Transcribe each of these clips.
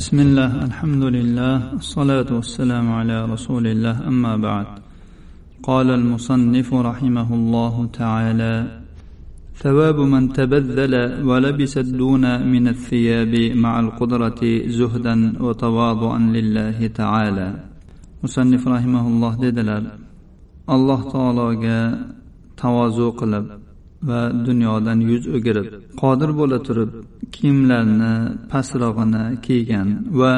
بسم الله الحمد لله الصلاة والسلام على رسول الله أما بعد. قال المصنف رحمه الله تعالى ثواب من تبذل ولبس الدون من الثياب مع القدرة زهدا وتواضعا لله تعالى. مصنف رحمه الله dedilar alloh taologa tavozu qilib va dunyodan yuz o'girib qodir bo'la turib kiyimlarni pastrog'ini kiygan va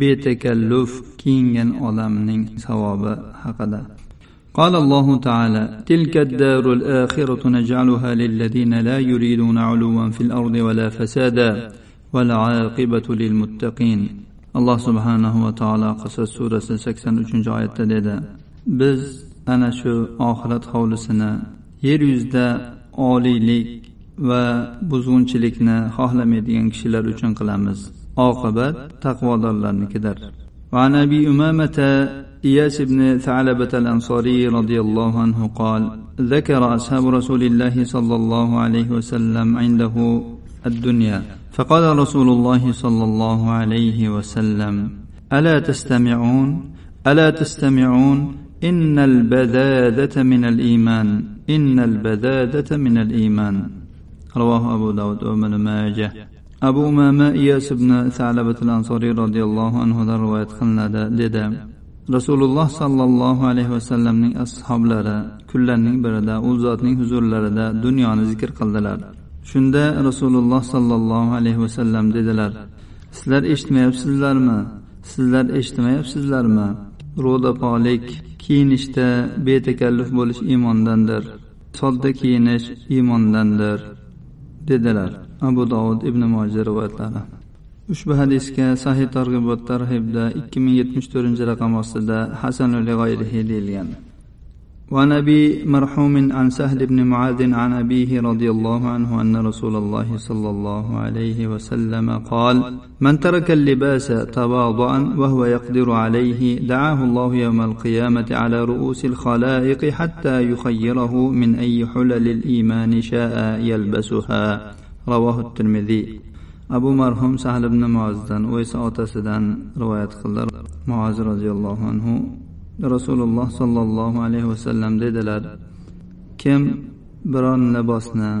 betakalluf kiyingan odamning savobi haqida قال الله تعالى تلك الدار الآخرة نجعلها للذين لا يريدون علوا في الأرض ولا فسادا والعاقبة للمتقين الله سبحانه وتعالى قصص سورة 83 oyatda dedi biz ana shu oxirat hovlisini yer yuzida oliylik va buzg'unchilikni xohlamaydigan kishilar uchun qilamiz oqibat taqvodorlarnikidir وعن ابي امامه اياس بن ثعلبه الانصاري رضي الله عنه قال ذكر اصحاب رسول الله صلى الله عليه وسلم عنده الدنيا فقال رسول الله صلى الله عليه وسلم الا تستمعون الا تستمعون ان البذاذه من الايمان ان البذاذه من الايمان رواه ابو داود وابن ماجه abu umama iyas ibn salabat al ansoriy roziyallohu anhudan rivoyat qilinadi dedi rasululloh sollallohu alayhi vasallamning ashoblari kunlarning birida u zotning huzurlarida dunyoni zikr qildilar shunda rasululloh sollallohu alayhi vasallam dedilar sizlar eshitmayapsizlarmi sizlar eshitmayapsizlarmi ro'dapolik kiyinishda betakalluf bo'lish iymondandir. Sodda kiyinish iymondandir dedilar abu dovud ibn moja rivoyatlari. Ushbu hadisga sahih targ'ibot tarhibda ikki ming yetmish to'rtinchi raqam ostida hasanul deyilgan. وعن أبي مرحوم عن سهل بن معاذ عن أبيه رضي الله عنه أن رسول الله صلى الله عليه وسلم قال من ترك اللباس تواضعا وهو يقدر عليه دعاه الله يوم القيامة على رؤوس الخلائق حتى يخيره من أي حلل الإيمان شاء يلبسها. رواه الترمذي. abu marhum sahl ibn muozdan u esa otasidan rivoyat qildilar muoz roziyallohu anhu rasululloh sollallohu alayhi vasallam dedilar kim biron libosni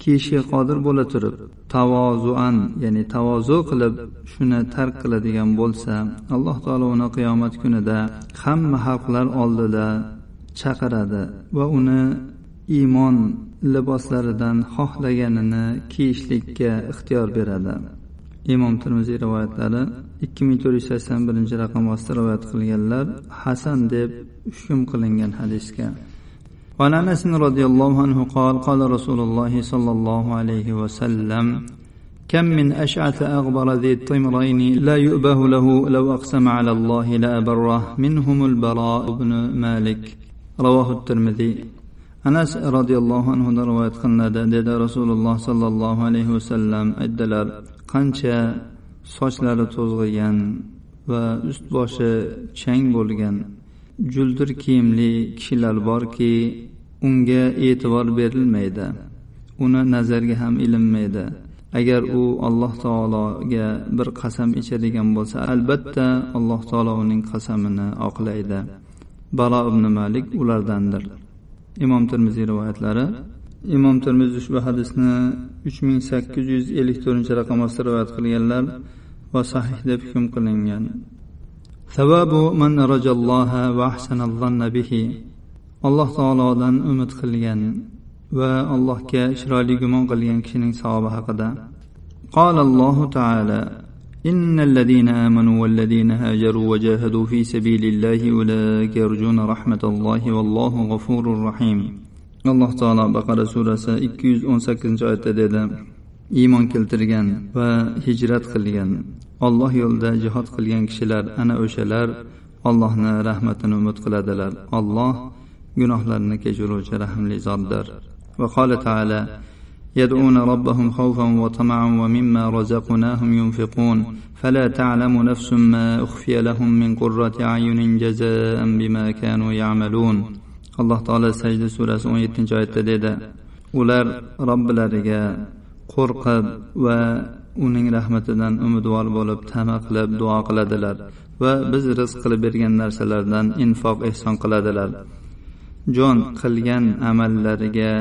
kiyishga qodir bo'la turib tavozuan ya'ni tavozu qilib shuni tark qiladigan bo'lsa alloh taolo uni qiyomat kunida hamma xalqlar oldida chaqiradi va uni iymon liboslaridan xohlaganini kiyishlikka ixtiyor beradi. Imom termiziy rivoyatlari ikki ming to'rt yuz sakson birinchi raqam ostida rivoyat qilganlar hasan deb hukm qilingan hadisga وعن انس رضي الله عنه قال قال رسول الله صلى الله عليه وسلم كم من اشعث اغبر ذي الطمرين لا يؤبه له لو اقسم على الله لابره منهم البراء بن مالك رواه الترمذي anas roziyallohu anhudan rivoyat qilinadi dedi rasululloh sollallohu alayhi vasallam aytdilar qancha sochlari to'zg'igan va ust boshi chang bo'lgan juldir kiyimli kishilar borki unga e'tibor berilmaydi. Uni nazarga ham ilinmaydi. Agar u alloh taologa bir qasam ichadigan bo'lsa albatta alloh taolo uning qasamini oqlaydi. Balo ibn malik ulardandir. Imom termiziy rivoyatlari imom termiziy ushbu hadisni uch ming sakkiz yuz ellik to'rtinchi raqam ostida rivoyat qilganlar va sahih deb hukm qilingan savabu man rajalloha va ahsana bihi alloh taolodan umid qilgan va allohga chiroyli gumon qilgan kishining savobi haqida قال الله تعالى إن الذين آمنوا والذين هاجروا وجاهدوا في سبيل الله أولئك يرجون رحمة الله والله غفور رحيم alloh taolo baqara surasi ikki yuz o'n sakkizinchi oyatda dedi iymon keltirgan va hijrat qilgan olloh yo'lida jihod qilgan kishilar ana o'shalar ollohni rahmatini umid qiladilar olloh gunohlarni kechiruvchi rahmli zotdir وقال تعالى يدعون ربهم خوفا وطمعا ومما رزقناهم ينفقون فلا تعلم نفس ما اخفي لهم من قره اعين جزاء بما كانوا يعملون alloh taolo sajda surasi o'n yettinchi oyatda dedi. Ular robbilariga qo'rqib va uning rahmatidan umidvor bo'lib tama qilib duo qiladilar va biz rizq qilib bergan narsalardan infoq ehson qiladilar. Jon qilgan amallariga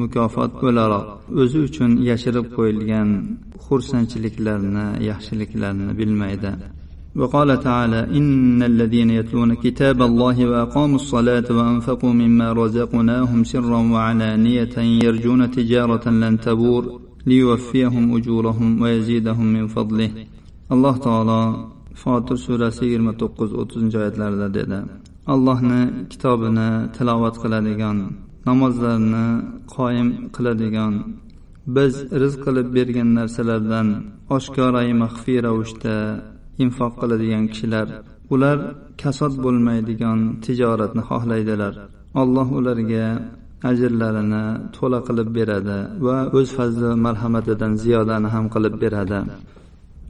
mukofot o'laroq o'zi uchun yashirib qo'yilgan xursandchiliklarni yaxshiliklarni bilmaydi. وقال تعالى إن الذين يتلون كتاب الله وأقاموا الصلاة وأنفقوا مما رزقناهم سرا وعلانية يرجون تجارة لن تبور ليوفيهم أجورهم ويزيدهم من فضله الله تعالى fotir surasi yigirma to'qqiz o'ttizinchi oyatlarida dedi allohni kitobini tilovat qiladigan namozlarni qoyim qiladigan biz rizq qilib bergan narsalardan oshkorai maxfiy ravishda infoq qiladigan kishilar ular kasod bo'lmaydigan tijoratni xohlaydilar alloh ularga ajrlarini to'la qilib beradi va o'z fazli marhamatidan ziyodani ham qilib beradi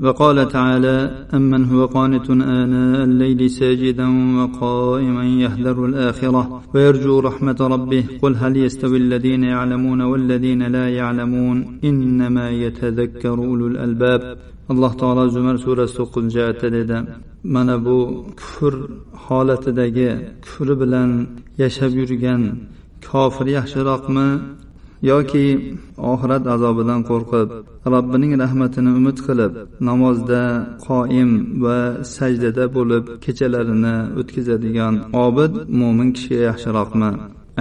وقال تعالى أمن هو قانت آناء الليل ساجدا وقائما يهذر الآخرة ويرجو رحمة ربه قل هل يستوي الذين يعلمون والذين لا يعلمون إنما يتذكر أولو الألباب alloh taolo zumar surasi to'qqizinchi oyatda dedi mana bu kufr holatidagi kufri bilan yashab yurgan kofir yaxshiroqmi yoki oxirat azobidan qo'rqib robbining rahmatini umid qilib namozda qoim va sajdada bo'lib kechalarini o'tkazadigan obid mo'min kishiga yaxshiroqmi?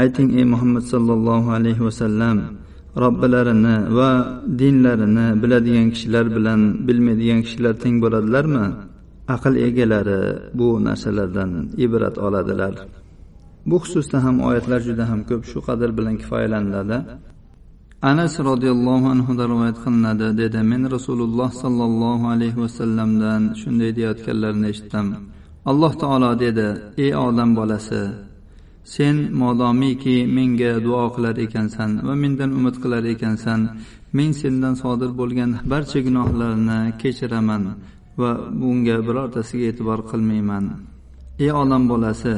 Ayting ey muhammad sollallohu alayhi vasallam robbilarini va dinlarini biladigan kishilar bilan bilmaydigan kishilar teng bo'ladilarmi? Aql egalari bu narsalardan ibrat oladilar. Bu xususda ham oyatlar juda ham ko'p shu qadr bilan kifoyalaniladi. Anas roziyallohu anhudan rivoyat qilinadi dedi men rasululloh sollallohu alayhi vasallamdan shunday deyayotganlarini eshitdim. Alloh taolo dedi ey odam bolasi sen modomiki menga duo qilar ekansan va mendan umid qilar ekansan. Men sendan sodir bo'lgan barcha gunohlarni kechiraman va bunga birortasiga e'tibor qilmayman. Ey odam bolasi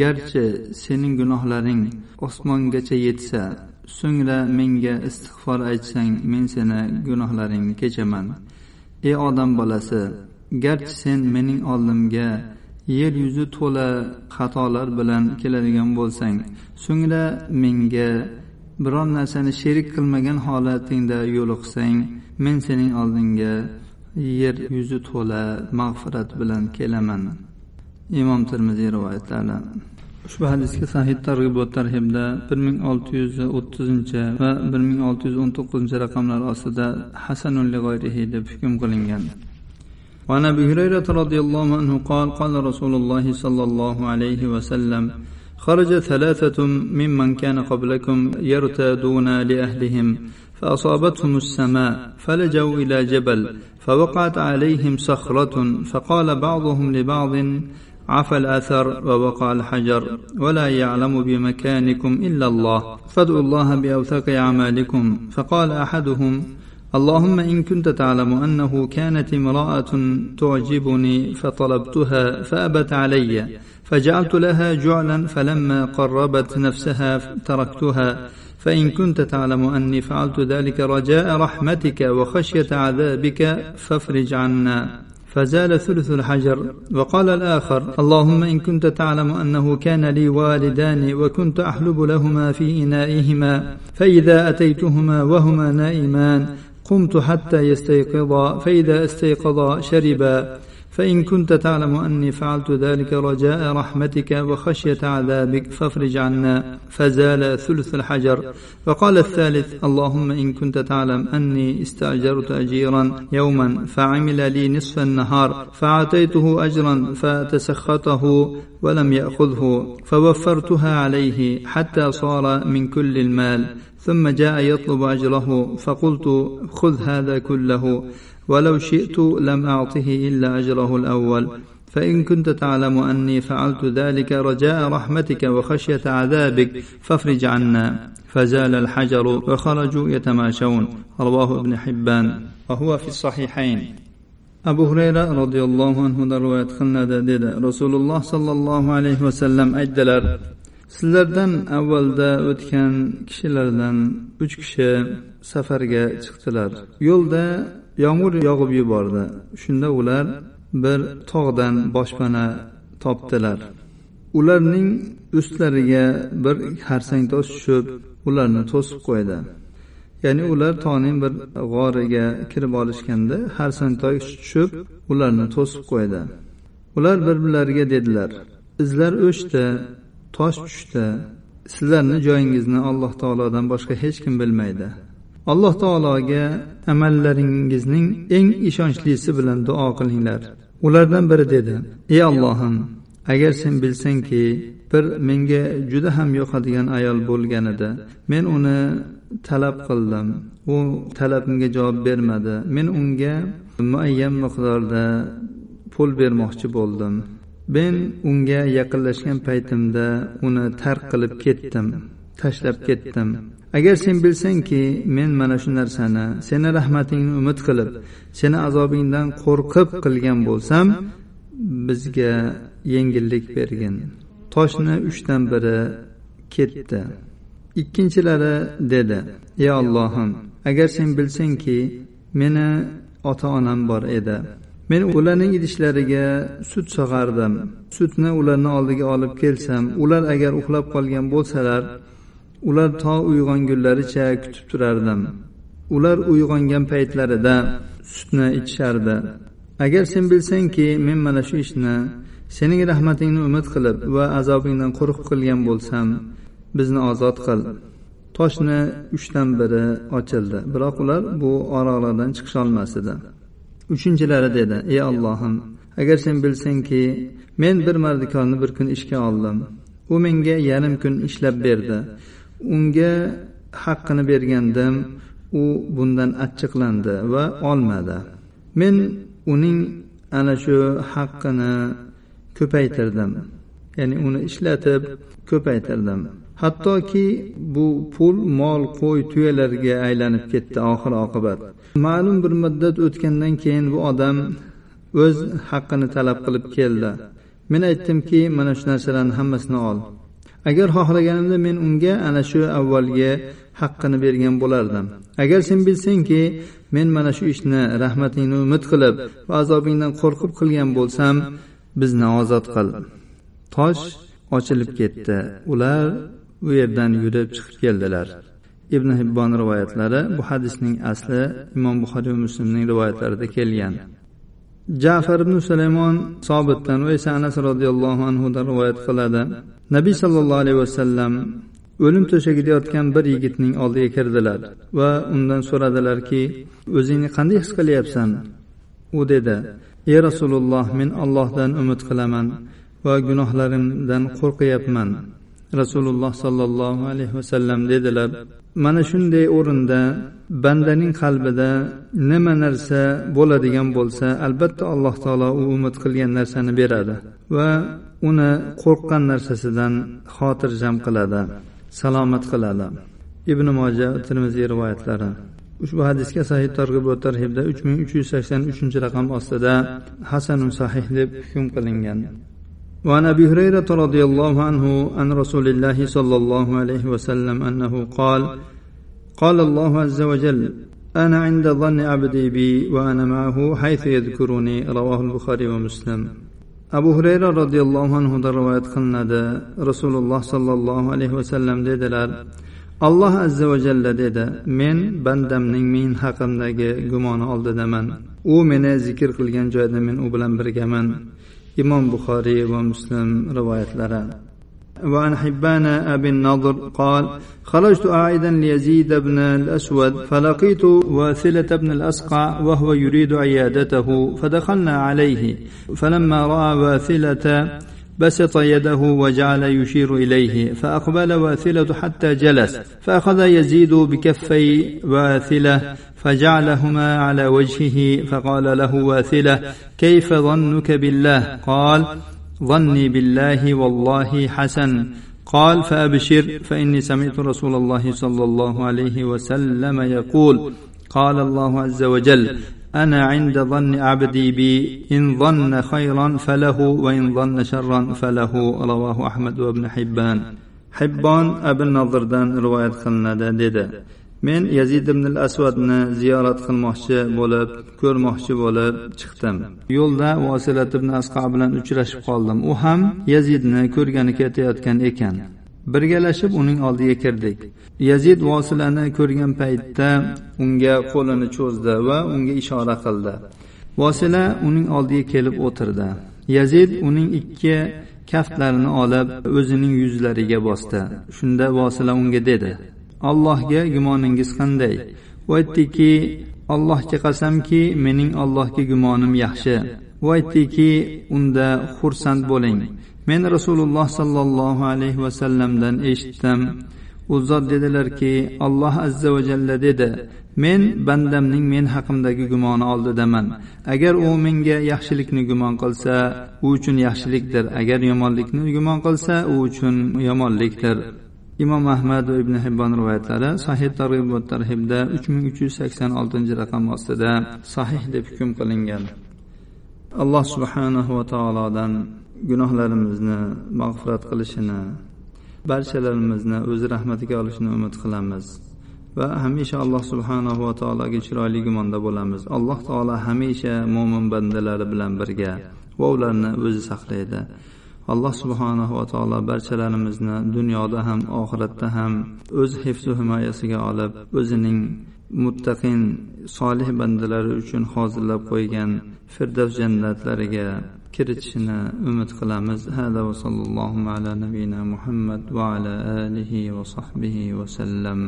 garchi sening gunohlaring osmongacha yetsa so'ngra menga istig'for aytsang men seni gunohlaringni kechaman. Ey odam bolasi garchi sen mening oldimga yer yuzi to'la xatolar bilan keladigan bo'lsang so'ngra menga biron narsani sherik qilmagan holatingda yo'liqsang men sening oldingga yer yuzi to'la mag'firat bilan kelaman. Imom termiziy rivoyatlari ushbu hadisga sahih targ'ibot tarhibda bir ming olti yuz o'ttizinchi va bir ming olti yuz o'n to'qqizinchi raqamlar ostida hasanul deb hukm qilingan. وعن أبي هريرة رضي الله عنه قال قال رسول الله صلى الله عليه وسلم خرج ثلاثة ممن كان قبلكم يرتادون لأهلهم فأصابتهم السماء فلجوا إلى جبل فوقعت عليهم صخرة فقال بعضهم لبعض عفى الأثر ووقع الحجر ولا يعلم بمكانكم إلا الله فادعوا الله بأوثق أعمالكم فقال أحدهم اللهم إن كنت تعلم أنه كانت امرأة تعجبني فطلبتها فأبت علي فجعلت لها جعلا فلما قربت نفسها تركتها. فإن كنت تعلم أني فعلت ذلك رجاء رحمتك وخشية عذابك فافرج عنا. فزال ثلث الحجر. وقال الآخر اللهم إن كنت تعلم أنه كان لي والدان وكنت أحلب لهما في إنائهما فإذا أتيتهما وهما نائمان قمت حتى يستيقظا فإذا استيقظا شربا. فإن كنت تعلم أني فعلت ذلك رجاء رحمتك وخشية عذابك فافرج عنا. فزال ثلث الحجر. وقال الثالث اللهم إن كنت تعلم أني استأجرت أجيرا يوما فعمل لي نصف النهار فأعطيته أجرا فتسخطه ولم يأخذه فوفرتها عليه حتى صار من كل المال. ثم جاء يطلب أجره فقلت خذ هذا كله. ولو شئت لم أعطه إلا أجره الأول. فإن كنت تعلم أني فعلت ذلك رجاء رحمتك وخشية عذابك فافرج عنا. فزال الحجر وخرجوا يتماشون. رواه ابن حبان. وهو في الصحيحين. أبو هريرة رضي الله عنه دروية خلنا ددد رسول الله صلى الله عليه وسلم أجدلر. sizlardan avvalda o'tgan كشلردن uch kishi safarga chiqdilar yo'lda yomg'ir yog'ib yubordi. Shunda ular bir tog'dan boshpana topdilar. Ularning ustlariga bir harsang tosh tushib ularni to'sib qo'ydi. Ya'ni ular tog'ning bir g'origa kirib olishganda harsang tosh tushib ularni to'sib qo'ydi. Ular bir birlariga dedilar izlar o'chdi tosh tushdi. Sizlarni joyingizni alloh taolodan boshqa hech kim bilmaydi. Alloh taologa amallaringizning eng ishonchlisi bilan duo qilinglar. Ulardan biri dedi ey allohim agar sen bilsangki bir menga juda ham yoqadigan ayol bo'lganida men uni talab qildim. U talabimga javob bermadi. Men unga muayyan miqdorda pul bermoqchi bo'ldim. Men unga yaqinlashgan paytimda uni tark qilib ketdim tashlab ketdim. Agar sen bilsangki men mana shu narsani seni rahmatingni umid qilib seni azobingdan qo'rqib qilgan bo'lsam bizga yengillik bergin. Toshni uchdan biri ketdi. Ikkinchilari dedi ey ollohim agar sen bilsangki meni ota onam bor edi. Men ularning idishlariga sut sog'ardim sutni ularni oldiga olib kelsam ular agar uxlab qolgan bo'lsalar ular to uyg'ongunlaricha kutib turardim. Ular uyg'ongan paytlarida sutni ichishardi. Agar sen bilsangki men mana shu ishni sening rahmatingni umid qilib va azobingdan qo'rqib qilgan bo'lsam bizni ozod qil. Toshni uchdan biri ochildi biroq ular bu oroqlardan chiqisholmas edi uchinchilari dedi ey ollohim agar sen bilsangki men bir mardikorni bir kun ishga oldim. U menga yarim kun ishlab berdi. Unga haqqini bergandim u bundan achchiqlandi va olmadi. Men uning ana shu haqqini ko'paytirdim. Ya'ni uni ishlatib ko'paytirdim. Hattoki bu pul mol qo'y tuyalarga aylanib ketdi oxir oqibat. Ma'lum bir muddat o'tgandan keyin bu odam o'z haqqini talab qilib keldi. Men aytdimki mana shu narsalarni hammasini ol. Agar xohlaganimda men unga ana shu avvalgi haqqini bergan bo'lardim. Agar sen bilsangki men mana shu ishni rahmatingni umid qilib va azobingdan qo'rqib qilgan bo'lsam bizni ozod qil. Tosh ochilib ketdi. Ular u yerdan yurib chiqib keldilar. Ibn hibbon rivoyatlari bu hadisning asli imom buxoriy va muslimning rivoyatlarida kelgan. Jafar ibn sulaymon sobitdan va esa anas roziyallohu anhudan rivoyat qiladi. Nabiy sollallohu alayhi vasallam o'lim to'shagida yotgan bir yigitning oldiga kirdilar va undan so'radilarki o'zingni qanday his qilyapsan? U dedi ey rasululloh men allohdan umid qilaman va gunohlarimdan qo'rqyapman. Rasululloh sollallohu alayhi vasallam dedilar mana shunday o'rinda bandaning qalbida nima narsa bo'ladigan bo'lsa albatta alloh taolo u umid qilgan narsani beradi va uni qo'rqqan narsasidan xotirjam qiladi salomat qiladi. Ibn moja termiziy rivoyatlari. Ushbu hadisga sahih targ'ib va tarhibda uch ming uch yuz sakson uchinchi raqam ostida hasanun sahih deb hukm qilingan. وعن أبي هريرة رضي الله عنه عن رسول الله صلى الله عليه وسلم أنه قال قال الله عز وجل أنا عند ظن عبدي بي وأنا معه حيث يذكرني رواه البخاري ومسلم. أبو هريرة رضي الله عنه رواية قلنا رسول الله صلى الله عليه وسلم ديدلار الله عز وجل ديد من بندم من حقم دقي قمان أولد من ومن ذكر قلقان جايد من أبلن برقمن إمام بخاري ومسلم رواية لنا وعن حبان أبي النضر قال خرجت أعيدا ليزيد بن الأسود فلقيت واثلة بن الأسقع وهو يريد عيادته فدخلنا عليه فلما رأى واثلة بسط يده وجعل يشير إليه فأقبل واثلة حتى جلس فأخذ يزيد بكفي واثلة فجعلهما على وجهه فقال له واثلة كيف ظنك بالله؟ قال ظني بالله والله حسن. قال فأبشر فإني سمعت رسول الله صلى الله عليه وسلم يقول قال الله عز وجل أنا عند ظن عبدي بي إن ظن خيرا فله وإن ظن شرا فله. رواه أحمد وابن حبان. hibbon ibn nozirdan rivoyat qilinadi dedi men yazid ibn al asvadni ziyorat qilmoqchi bo'lib ko'rmoqchi bo'lib chiqdim. Yo'lda vosilat ibn asqa bilan uchrashib qoldim. U ham yazidni ko'rgani ketayotgan ekan. Birgalashib uning oldiga kirdik. Yazid vosilani ko'rgan paytda unga qo'lini cho'zdi va unga ishora qildi. Vosila uning oldiga kelib o'tirdi. Yazid uning ikki kaftlarini olib o'zining yuzlariga bosdi. Shunda vosila unga dedi allohga gumoningiz qanday? U aytdiki allohga qasamki mening allohga gumonim yaxshi. U aytdiki unda xursand bo'ling. Men rasululloh sollallohu alayhi vasallamdan eshitdim. U zot dedilarki alloh azza va jalla dedi men bandamning men haqimdagi gumoni oldidaman. Agar u menga yaxshilikni gumon qilsa u uchun yaxshilikdir. Agar yomonlikni gumon qilsa u uchun yomonlikdir. Imom ahmad va ibn hibbon rivoyatlari sahih targ'ib va tarhibda uch ming uch yuz sakson oltinchi raqam ostida sahih deb hukm qilingan. Alloh subhanahu va taolodan gunohlarimizni mag'firat qilishini barchalarimizni o'zi rahmatiga olishini umid qilamiz va hamisha alloh subhanahu va taologa chiroyli gumonda bo'lamiz. Alloh taolo hamisha mo'min bandalari bilan birga va ularni o'zi saqlaydi. Alloh subhanahu va taolo barchalarimizni dunyoda ham oxiratda ham o'z hifzu himoyasiga olib o'zining muttaqin solih bandalari uchun hozirlab qo'ygan firdavs jannatlariga kiritishini umid qilamiz. Hada va sallallohu ala nabiyina muhammad va ala alihi va sahbihi vasallam